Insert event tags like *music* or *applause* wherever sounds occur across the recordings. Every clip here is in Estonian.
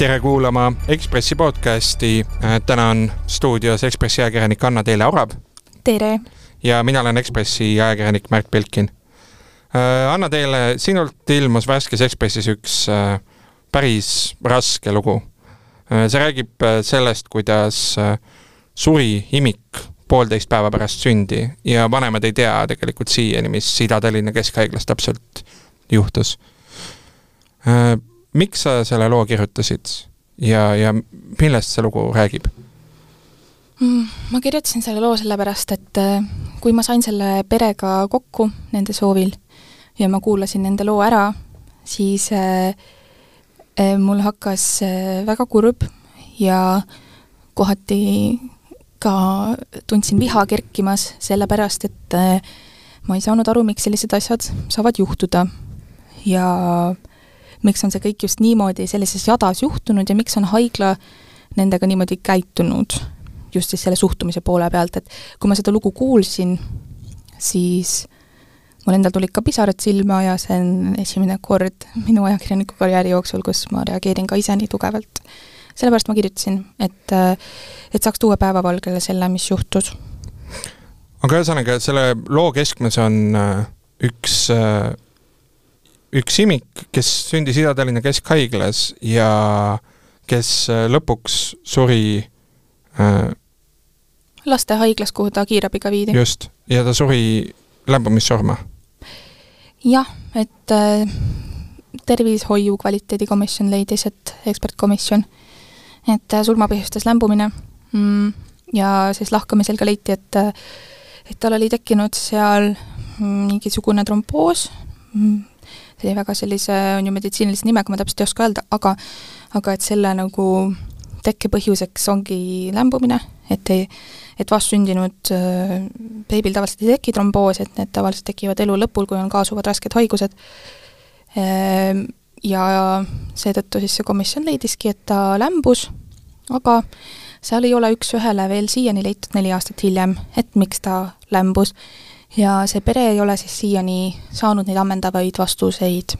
tere kuulama Ekspressi podcasti. täna on stuudios Ekspressi ajakirjanik Anna-Teele Orav. tere! ja mina olen Ekspressi ajakirjanik Märt Belkin. Anna-Teele, sinult ilmus värskes Ekspressis üks päris raske lugu. see räägib sellest, kuidas suri imik poolteist päeva pärast sündi ja vanemad ei tea tegelikult siiani, mis Ida-Tallinna Keskhaiglas täpselt juhtus miks sa selle loo kirjutasid ja, ja millest see lugu räägib? Mm, ma kirjutasin selle loo sellepärast, et äh, kui ma sain selle perega kokku nende soovil ja ma kuulasin nende loo ära, siis äh, äh, mul hakkas väga kurb ja kohati ka tundsin viha kerkimas, sellepärast et ma ei saanud aru, miks sellised asjad saavad juhtuda. ja miks on see kõik just niimoodi sellises jadas juhtunud ja miks on haigla nendega niimoodi käitunud, just siis selle suhtumise poole pealt, et kui ma seda lugu kuulsin, siis mul endal tulid ka pisarad silma ja see on esimene kord minu ajakirjaniku karjääri jooksul, kus ma reageerin ka ise nii tugevalt. sellepärast ma kirjutasin, et, et saaks tuua päevavalgele selle, mis juhtus. aga ühesõnaga, selle loo keskmes on äh, üks äh, üks imik, kes sündis Ida-Tallinna Keskhaiglas ja kes äh, lõpuks suri äh, lastehaiglas, kuhu ta kiirabiga viidi. just, ja ta suri lämbumissurma. jah, et äh, tervishoiu kvaliteedikomisjon leidis, et ekspertkomisjon, et äh, surma põhjustas lämbumine mm, ja siis lahkamisel ka leiti, et äh, et tal oli tekkinud seal mingisugune tromboos mm,, see väga sellise, on ju meditsiinilise nimega, ma täpselt ei oska öelda, aga aga et selle nagu tekkepõhjuseks ongi lämbumine, et ei, et vastsündinud äh, beebil tavaliselt ei teki tromboosi, et need tavaliselt tekivad elu lõpul, kui on kaasuvad rasked haigused äh,. ja seetõttu siis see komisjon leidiski, et ta lämbus, aga seal ei ole üks-ühele veel siiani leitud neli aastat hiljem, et miks ta lämbus ja see pere ei ole siis siiani saanud neid ammendavaid vastuseid.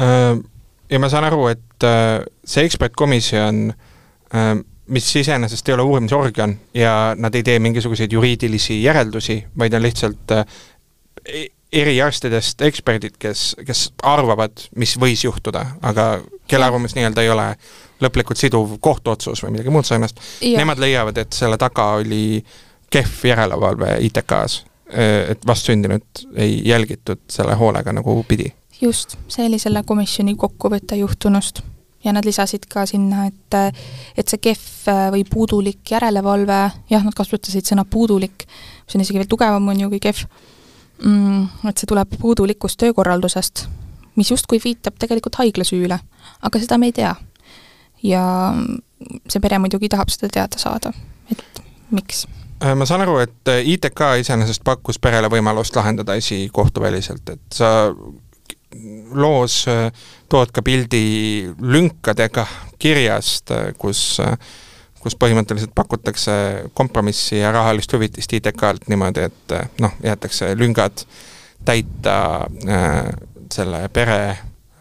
Äh, ja ma saan aru, et äh, see ekspertkomisjon, äh, mis iseenesest ei ole uurimisorgan ja nad ei tee mingisuguseid juriidilisi järeldusi, vaid on lihtsalt e-, eriarstidest eksperdid, kes, kes arvavad, mis võis juhtuda, aga kelle arvamus nii-öelda ei ole lõplikult siduv kohtuotsus või midagi muud sarnast, nemad leiavad, et selle taga oli äh, kehv järelevalve ITK-s, et vastsündinud ei jälgitud selle hoolega nagu pidi. just, see oli selle komisjoni kokkuvõte juhtunust ja nad lisasid ka sinna, et et see kehv või puudulik järelevalve, jah, nad kasutasid sõna puudulik, mis on isegi veel tugevam, on ju, kui kehv mm,, et see tuleb puudulikust töökorraldusest, mis justkui viitab tegelikult haigla süüle, aga seda me ei tea. ja see pere muidugi tahab seda teada saada, et miks Äh, ma saan aru, et äh, ITK iseenesest pakkus perele võimalust lahendada asi kohtuväliselt, et sa loos äh, tood ka pildi lünkadega kirjast, kus, kus põhimõtteliselt pakutakse kompromissi ja rahalist hüvitist ITK-lt niimoodi, et noh, jäetakse lüngad täita äh, selle pere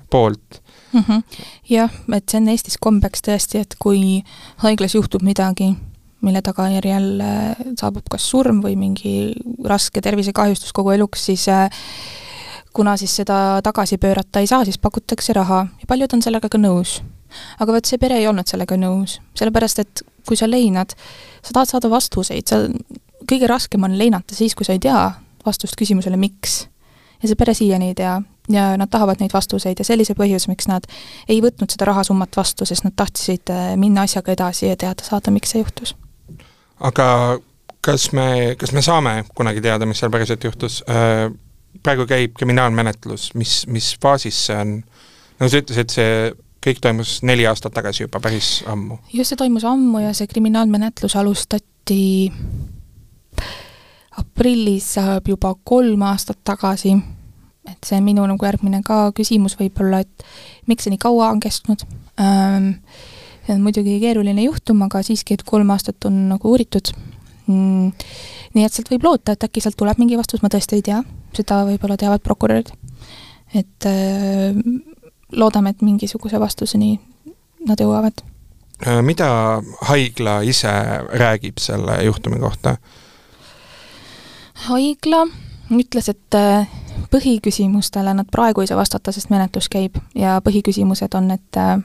poolt mm. -hmm. jah, et see on Eestis kombeks tõesti, et kui haiglas juhtub midagi, mille tagajärjel äh, saabub kas surm või mingi raske tervisekahjustus kogu eluks, siis äh, kuna siis seda tagasi pöörata ei saa, siis pakutakse raha. Ja paljud on sellega ka nõus. aga vot see pere ei olnud sellega nõus, sellepärast et kui sa leinad, sa tahad saada vastuseid, sa, kõige raskem on leinata siis, kui sa ei tea vastust küsimusele, miks. ja see pere siiani ei tea. Ja nad tahavad neid vastuseid ja see oli see põhjus, miks nad ei võtnud seda rahasummat vastu, sest nad tahtsid äh, minna asjaga edasi ja teada saada, miks see juhtus aga kas me, kas me saame kunagi teada, mis seal päriselt juhtus? Äh, praegu käib kriminaalmenetlus, mis, mis faasis see on? nagu sa ütlesid, see kõik toimus neli aastat tagasi juba, päris ammu. just, see toimus ammu ja see kriminaalmenetlus alustati aprillis saab juba kolm aastat tagasi, et see on minu nagu järgmine ka küsimus võib-olla, et miks see nii kaua on kestnud ähm,, see on muidugi keeruline juhtum, aga siiski, et kolm aastat on nagu uuritud mm,. nii et sealt võib loota, et äkki sealt tuleb mingi vastus, ma tõesti ei tea, seda võib-olla teavad prokurörid. et äh, loodame, et mingisuguse vastuseni nad jõuavad. mida haigla ise räägib selle juhtumi kohta? haigla ütles, et äh, põhiküsimustele nad praegu ei saa vastata, sest menetlus käib ja põhiküsimused on, et äh,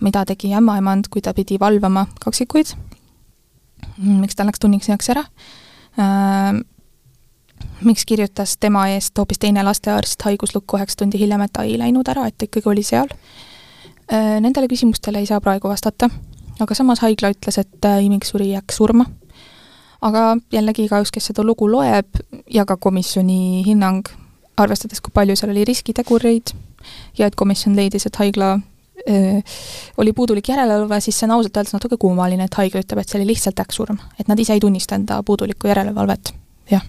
mida tegi ämmaemand, kui ta pidi valvama kaksikuid, miks ta läks tunniks heaks ära, äh, miks kirjutas tema eest hoopis teine lastearst haiguslukku üheksa tundi hiljem, et ta ei läinud ära, et ta ikkagi oli seal. Nendele küsimustele ei saa praegu vastata, aga samas haigla ütles, et imik suri jääks surma. Aga jällegi igaüks, kes seda lugu loeb ja ka komisjoni hinnang, arvestades, kui palju seal oli riskitegureid ja et komisjon leidis, et haigla oli puudulik järelevalve, siis see on ausalt öeldes natuke kummaline, et haigla ütleb, et see oli lihtsalt äkksurm. et nad ise ei tunnista enda puudulikku järelevalvet, jah.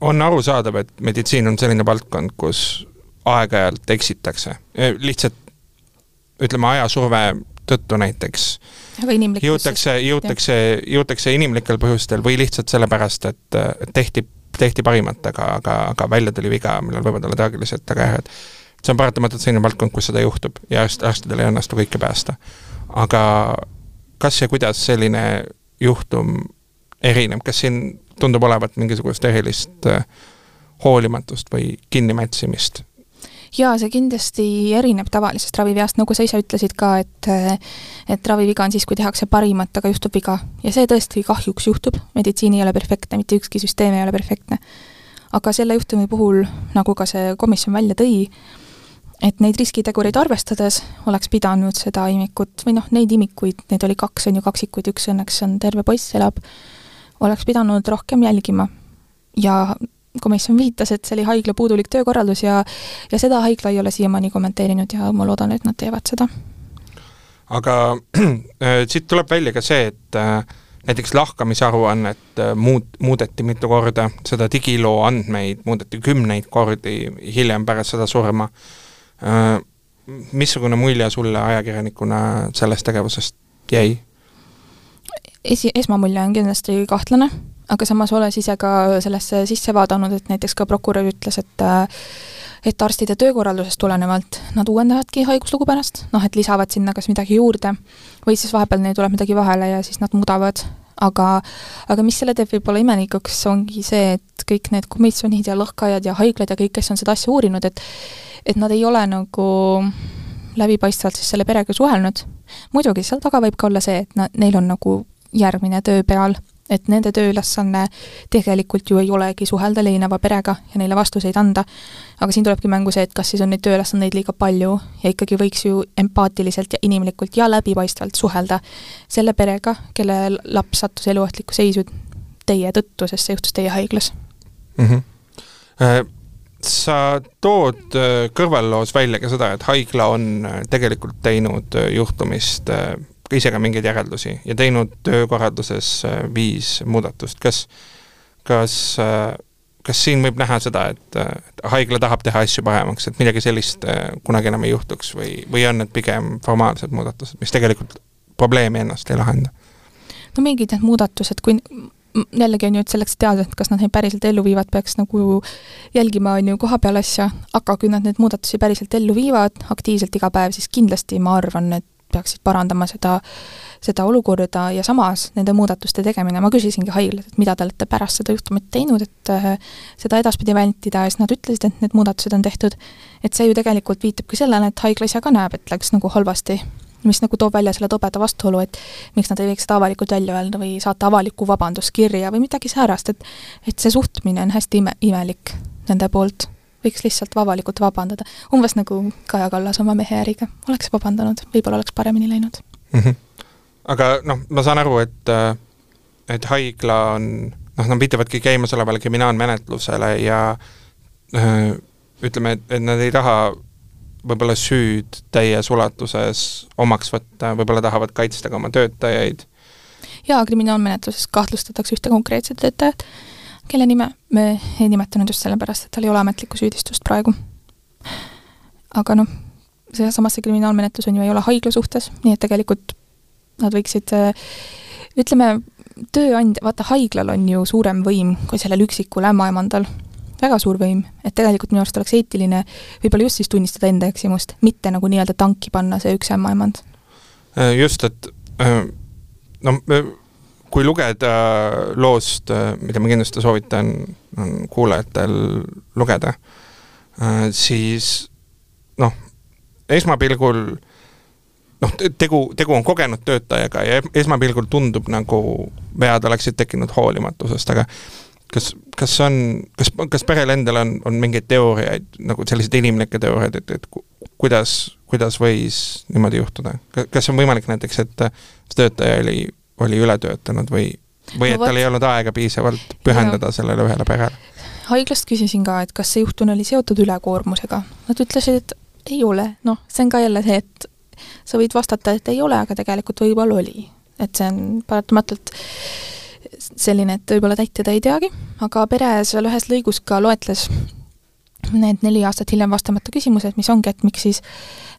on arusaadav, et meditsiin on selline valdkond, kus aeg-ajalt eksitakse, lihtsalt ütleme, ajasurve tõttu näiteks jõutakse, jõutakse, jõutakse inimlikel põhjustel või lihtsalt sellepärast, et tehti, tehti parimat, aga, aga, aga välja tuli viga, millel võivad olla traagilised tagajärjed. See on paratamatult selline valdkond, kus seda juhtub ja arst, arstidel ei õnnestu kõike päästa. aga kas ja kuidas selline juhtum erineb, kas siin tundub olevat mingisugust erilist äh, hoolimatust või kinnimätsimist jaa, see kindlasti erineb tavalisest raviveast, nagu sa ise ütlesid ka, et et raviviga on siis, kui tehakse parimat, aga juhtub viga. ja see tõesti kahjuks juhtub, meditsiin ei ole perfektne, mitte ükski süsteem ei ole perfektne. aga selle juhtumi puhul, nagu ka see komisjon välja tõi, et neid riskitegureid arvestades oleks pidanud seda imikut või noh, neid imikuid, neid oli kaks, on ju, kaksikuid, üks õnneks on terve poiss, elab, oleks pidanud rohkem jälgima. ja komisjon viitas, et see oli haigla puudulik töökorraldus ja ja seda haigla ei ole siiamaani kommenteerinud ja ma loodan, et nad teevad seda. aga *clears throat* äh, siit tuleb välja ka see, et äh, näiteks lahkamisaruannet äh, muut-, muudeti mitu korda, seda digiloo andmeid muudeti kümneid kordi hiljem pärast seda surma. Missugune mulje sulle ajakirjanikuna sellest tegevusest jäi? esi, esmamulje on kindlasti kahtlane aga samas olles ise ka sellesse sisse vaadanud, et näiteks ka prokurör ütles, et et arstide töökorraldusest tulenevalt nad uuendavadki haiguslugu pärast, noh et lisavad sinna kas midagi juurde või siis vahepeal neil tuleb midagi vahele ja siis nad muudavad, aga aga mis selle teeb võib-olla imelikuks, ongi see, et kõik need komisjonid ja lõhkajad ja haiglad ja kõik, kes on seda asja uurinud, et et nad ei ole nagu läbipaistvalt siis selle perega suhelnud. muidugi, seal taga võib ka olla see, et nad, neil on nagu järgmine töö peal et nende tööülesanne tegelikult ju ei olegi suhelda leineva perega ja neile vastuseid anda. aga siin tulebki mängu see, et kas siis on neid tööülesandeid liiga palju ja ikkagi võiks ju empaatiliselt ja inimlikult ja läbipaistvalt suhelda selle perega, kelle laps sattus eluohtlikku seisu teie tõttu, sest see juhtus teie haiglas mm. -hmm. Sa tood äh, kõrvalloos välja ka seda, et haigla on äh, tegelikult teinud juhtumist ka ise ka mingeid järeldusi ja teinud töökorralduses äh, viis muudatust, kas, kas, äh, kas siin võib näha seda, äh, et haigla tahab teha asju paremaks, et midagi sellist kunagi enam ei juhtuks või, või on need pigem formaalsed muudatused, mis tegelikult probleemi ennast ei lahenda? no mingid need muudatused, kui jällegi on ju, et selleks teada, et kas nad neid päriselt ellu viivad, peaks nagu jälgima, on ju, koha peal asja, aga kui nad neid muudatusi päriselt ellu viivad aktiivselt iga päev, siis kindlasti ma arvan, et peaksid parandama seda, seda olukorda ja samas nende muudatuste tegemine, ma küsisingi haiglalt, et mida te olete pärast seda juhtumit teinud, et äh, seda edaspidi vältida. Ja siis nad ütlesid, et need muudatused on tehtud. et see ju tegelikult viitabki sellele, et haigla ise ka näeb, et läks nagu halvasti, mis nagu toob välja selle tobeda vastuolu, et miks nad ei võiks seda avalikult välja öelda või saata avalikku vabanduskirja või midagi säärast, et et see suhtumine on hästi ime, imelik nende poolt võiks lihtsalt avalikult vabandada. umbes nagu Kaja Kallas oma mehe äriga, oleks vabandanud, võib-olla oleks paremini läinud mm. -hmm. aga noh, ma saan aru, et, äh, et haigla on, noh, nad viitavadki käimasolevale kriminaalmenetlusele ja öö, äh, ütleme, et, et nad ei taha võib-olla süüd täies ulatuses omaks võtta, võib-olla tahavad kaitsta ka oma töötajaid. jaa, kriminaalmenetluses kahtlustatakse ühte konkreetset töötajat kelle nime me ei nimetanud just sellepärast, et tal ei ole ametlikku süüdistust praegu. aga noh, see samas see kriminaalmenetlus on ju, ei ole haigla suhtes, nii et tegelikult nad võiksid ütleme, tööandja, vaata haiglal on ju suurem võim kui sellel üksikul ämmaemandal. Väga suur võim, et tegelikult minu arust oleks eetiline võib-olla just siis tunnistada enda eksimust, mitte nagu nii-öelda tanki panna see üks ämmaemand. Äh, just, et äh, noh, kui lugeda loost, äh, mida ma kindlasti soovitan kuulajatel lugeda, siis noh, esmapilgul noh, tegu, tegu on kogenud töötajaga ja esmapilgul tundub nagu vead oleksid tekkinud hoolimatusest, aga kas, kas on, kas, kas perel endal on, on mingeid teooriaid, nagu selliseid inimlikke teooriaid, et, et kuidas, kuidas võis niimoodi juhtuda? kas on võimalik näiteks, et töötaja oli, oli ületöötanud või, või et no, tal ei olnud aega piisavalt pühendada ja. sellele ühele perele? haiglast küsisin ka, et kas see juhtum oli seotud ülekoormusega. Nad ütlesid, et ei ole, noh, see on ka jälle see, et sa võid vastata, et ei ole, aga tegelikult võib-olla oli. et see on paratamatult selline, et võib-olla täitjad ei teagi, aga pere seal ühes lõigus ka loetles need neli aastat hiljem vastamata küsimused, mis ongi, et miks siis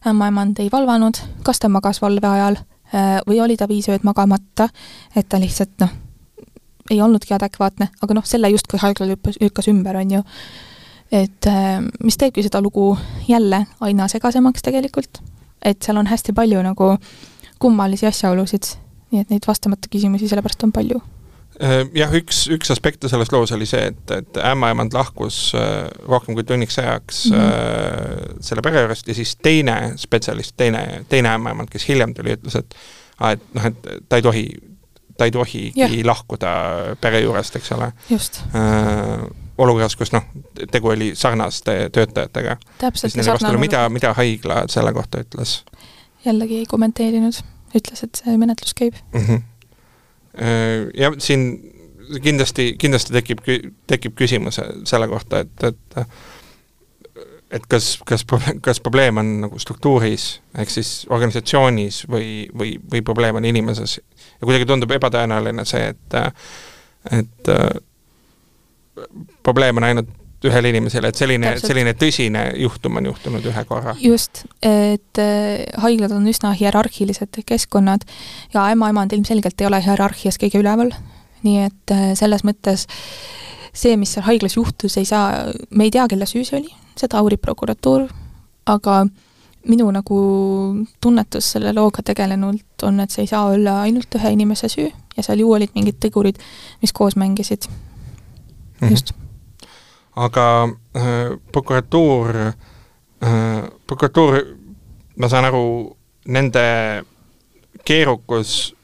ämmaemand ei valvanud, kas ta magas valve ajal äh, või oli ta viis ööd magamata, et ta lihtsalt noh, ei olnudki adekvaatne, aga noh, selle justkui haigla lükkas, lükkas ümber, on ju. et äh, mis teebki seda lugu jälle aina segasemaks tegelikult, et seal on hästi palju nagu kummalisi asjaolusid, nii et neid vastamata küsimusi sellepärast on palju Äh, jah, üks, üks aspekte selles loos oli see, et, et ämmaemand lahkus äh, rohkem kui tunniks ajaks mm -hmm. selle pere juurest ja siis teine spetsialist, teine, teine ämmaemand, kes hiljem tuli, ütles, et aa, et noh, et ta ei tohi, ta ei tohigi yeah. lahkuda pere juurest, eks ole. just äh, olukorras, kus noh, tegu oli sarnaste töötajatega. täpselt, sarnane mida, mida haigla selle kohta ütles? jällegi ei kommenteerinud, ütles, et see menetlus käib mm. -hmm Äh, jah, siin kindlasti, kindlasti tekib, tekib küsimus selle kohta, et, et et kas, kas, kas probleem on nagu struktuuris, ehk siis organisatsioonis või, või, või probleem on inimeses. ja kuidagi tundub ebatõenäoline see, et, et probleem on ainult ühele inimesele, et selline, selline tõsine juhtum on juhtunud ühe korra. just, et äh, haiglad on üsna hierarhilised keskkonnad ja ämmaemand ilmselgelt ei ole hierarhias kõige üleval, nii et äh, selles mõttes see, mis seal haiglas juhtus, ei saa, me ei tea, kelle süü see oli, seda uurib prokuratuur, aga minu nagu tunnetus selle looga tegelenult on, et see ei saa olla ainult ühe inimese süü ja seal ju olid mingid tegurid, mis koos mängisid mm. -hmm. Aga äh, prokuratuur äh,, prokuratuur, ma saan aru, nende keerukus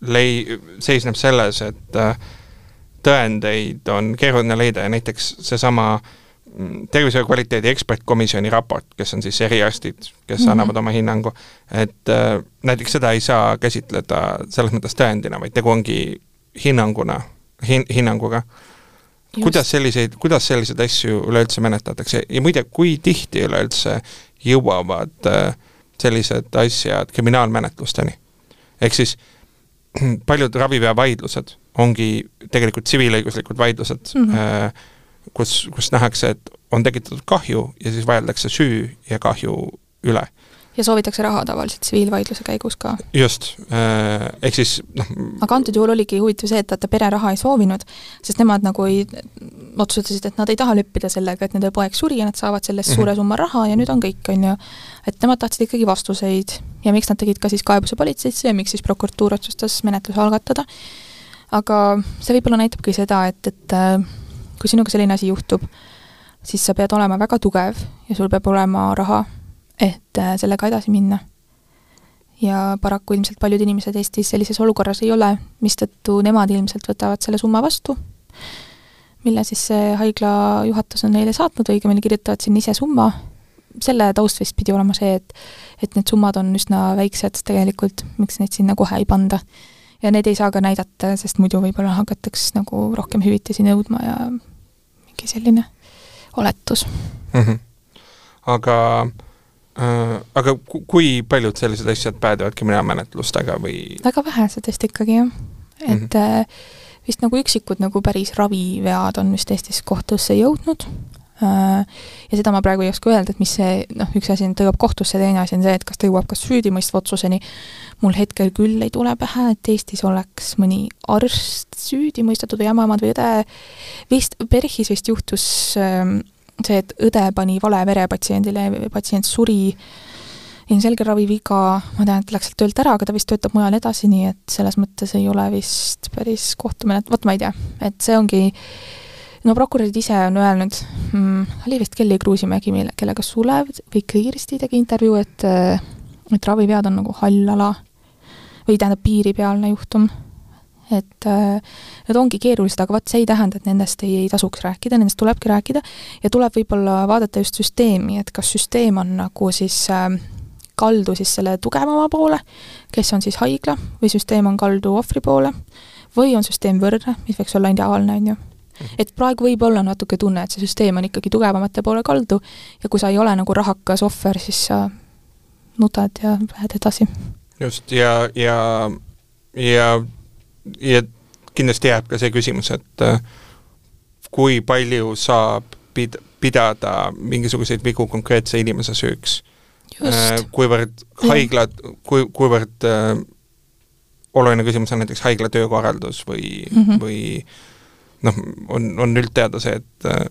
lei-, seisneb selles, et äh, tõendeid on keeruline leida ja näiteks seesama mm, tervishoiu kvaliteedi ekspertkomisjoni raport, kes on siis eriarstid, kes mm -hmm. annavad oma hinnangu, et äh, näiteks seda ei saa käsitleda selles mõttes tõendina, vaid tegu ongi hinnanguna hin,, hinnanguga kuidas selliseid, kuidas selliseid asju üleüldse menetletakse ja muide, kui tihti üleüldse jõuavad äh, sellised asjad kriminaalmenetlusteni? ehk siis *clears throat* paljud raviveavaidlused ongi tegelikult tsiviilõiguslikud vaidlused mm, -hmm. kus, kus nähakse, et on tekitatud kahju ja siis vaieldakse süü ja kahju üle ja soovitakse raha tavaliselt tsiviilvaidluse käigus ka. just, äh, ehk siis noh aga antud juhul oligi huvitav see, et vaata, pere raha ei soovinud, sest nemad nagu ei, otsustasid, et nad ei taha leppida sellega, et nende poeg suri ja nad saavad sellest mm -hmm. suure summa raha ja nüüd on kõik, on ju. et nemad tahtsid ikkagi vastuseid ja miks nad tegid ka siis kaebuse politseisse ja miks siis prokuratuur otsustas menetluse algatada. aga see võib-olla näitabki seda, et, et äh, kui sinuga selline asi juhtub, siis sa pead olema väga tugev ja sul peab olema raha et äh, sellega edasi minna. ja paraku ilmselt paljud inimesed Eestis sellises olukorras ei ole, mistõttu nemad ilmselt võtavad selle summa vastu, mille siis see haigla juhatus on neile saatnud, õigemini kirjutavad sinna ise summa, selle taust vist pidi olema see, et et need summad on üsna väiksed tegelikult, miks neid sinna kohe ei panda. ja need ei saa ka näidata, sest muidu võib-olla hakataks nagu rohkem hüvitisi nõudma ja mingi selline oletus mm. -hmm. aga Äh, aga kui paljud sellised asjad päädivad kriminaalmenetlustega või? väga vähesed vist ikkagi jah, et mm -hmm. vist nagu üksikud nagu päris ravivead on vist Eestis kohtusse jõudnud, ja seda ma praegu ei oska öelda, et mis see, noh, üks asi on, ta jõuab kohtusse, teine asi on see, et kas ta jõuab kas süüdimõistva otsuseni, mul hetkel küll ei tule pähe, et Eestis oleks mõni arst süüdi mõistetud või ämmaemand või õde, vist, PERHis vist juhtus ähm, see, et õde pani vale vere patsiendile, patsient suri, ilmselge raviviga, ma tean, et läks sealt töölt ära, aga ta vist töötab mujal edasi, nii et selles mõttes ei ole vist päris kohtumenet-, vot ma ei tea, et see ongi no prokurörid ise on öelnud mm,, oli vist Kelly Kruusimägi, mille, kellega Sulev või Kristi tegi intervjuu, et et ravivead on nagu hall ala või tähendab, piiripealne juhtum. Et need ongi keerulised, aga vot see ei tähenda, et nendest ei, ei tasuks rääkida, nendest tulebki rääkida. Ja tuleb võib-olla vaadata just süsteemi, et kas süsteem on nagu siis äh, kaldu siis selle tugevama poole, kes on siis haigla, või süsteem on kaldu ohvri poole, või on süsteem võrdne, mis võiks olla ideaalne, on ju. Et praegu võib olla natuke tunne, et see süsteem on ikkagi tugevamate poole kaldu ja kui sa ei ole nagu rahakas ohver, siis sa nutad ja lähed edasi. Just, ja, ja, ja, ja kindlasti jääb ka see küsimus, et äh, kui palju saab pid-, pidada mingisuguseid vigu konkreetse inimese süüks. Äh, kuivõrd haiglad, kui, kuivõrd äh, oluline küsimus on näiteks haigla töökorraldus või mm, -hmm. või noh, on, on üldteada see, et äh,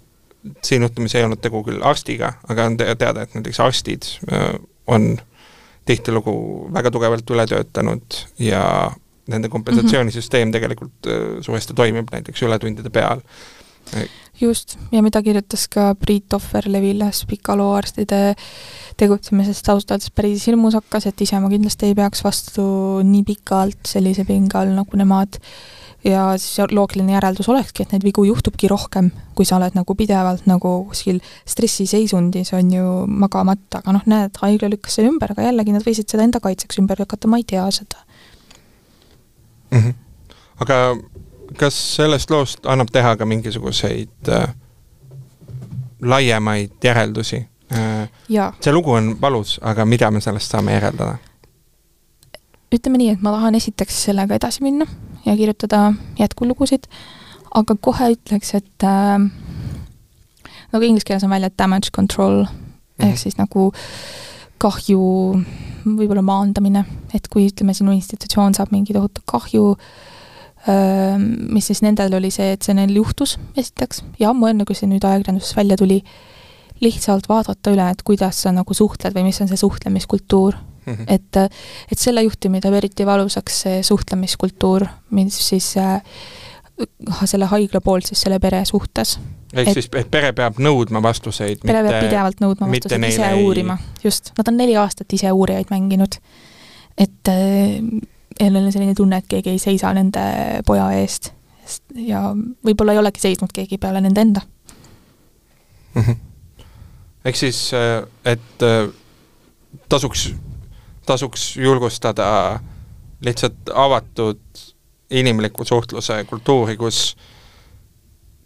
siin juhtumis ei olnud tegu küll arstiga, aga on te teada, et näiteks arstid äh, on tihtilugu väga tugevalt üle töötanud ja nende kompensatsioonisüsteem mm -hmm. tegelikult äh, suuresti toimib näiteks ületundide peal. just, ja mida kirjutas ka Priit Ohver Leviles pika loo arstide tegutsemisest ausalt öeldes päris hirmus hakkas, et ise ma kindlasti ei peaks vastu nii pikalt sellise pinge all, nagu nemad ja siis loogiline järeldus olekski, et neid vigu juhtubki rohkem, kui sa oled nagu pidevalt nagu kuskil stressiseisundis, on ju, magamata, aga noh, näed, haigla lükkas selle ümber, aga jällegi nad võisid seda enda kaitseks ümber lükata, ma ei tea seda mm. -hmm. aga kas sellest loost annab teha ka mingisuguseid äh, laiemaid järeldusi äh,? see lugu on valus, aga mida me sellest saame järeldada? ütleme nii, et ma tahan esiteks sellega edasi minna ja kirjutada jätkulugusid, aga kohe ütleks, et äh, nagu inglise keeles on välja damage control mm -hmm. ehk siis nagu kahju võib-olla maandamine, et kui ütleme, sinu institutsioon saab mingi tohutu kahju, äh, mis siis nendel oli see, et see neil juhtus, esiteks, ja ammu enne, kui see nüüd ajakirjanduses välja tuli, lihtsalt vaadata üle, et kuidas sa nagu suhtled või mis on see suhtlemiskultuur mm. -hmm. et, et selle juhtumi teeb eriti valusaks see suhtlemiskultuur, mis siis äh, selle haigla poolt siis selle pere suhtes. Ehk et, siis, et pere peab nõudma vastuseid, pere mitte, peab pidevalt nõudma vastuseid, ise ei... uurima, just, nad on neli aastat ise uurijaid mänginud. et äh, jälle on selline tunne, et keegi ei seisa nende poja eest ja võib-olla ei olegi seisnud keegi peale nende enda mm. -hmm. ehk siis, äh, et äh, tasuks tasuks julgustada lihtsalt avatud inimliku suhtluse kultuuri, kus,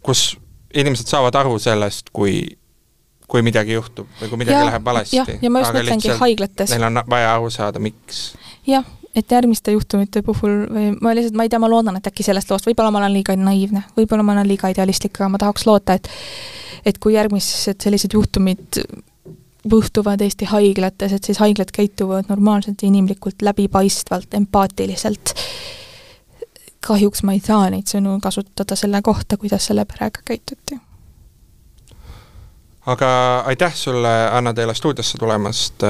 kus inimesed saavad aru sellest, kui, kui midagi juhtub või kui midagi ja, läheb valesti. ja ma just mõtlengi haiglates. Neil on vaja aru saada, miks. jah, et järgmiste juhtumite puhul või ma lihtsalt, ma ei tea, ma loodan, et äkki sellest loost, võib-olla ma olen liiga naiivne, võib-olla ma olen liiga idealistlik, aga ma tahaks loota, et et kui järgmised sellised juhtumid juhtuvad Eesti haiglates, et siis haiglad käituvad normaalselt, inimlikult, läbipaistvalt, empaatiliselt. Kahjuks ma ei saa neid sõnu kasutada selle kohta, kuidas selle perega käituti. aga aitäh sulle, Anna Teele stuudiosse tulemast,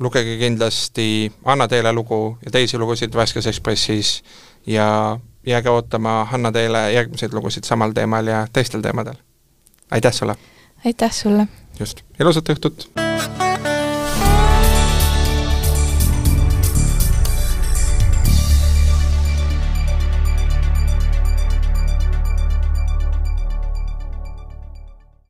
lugege kindlasti Anna Teele lugu ja teisi lugusid Värskes Ekspressis ja jääge ootama Hanna Teele järgmiseid lugusid samal teemal ja teistel teemadel. aitäh sulle! aitäh sulle! just, ilusat õhtut!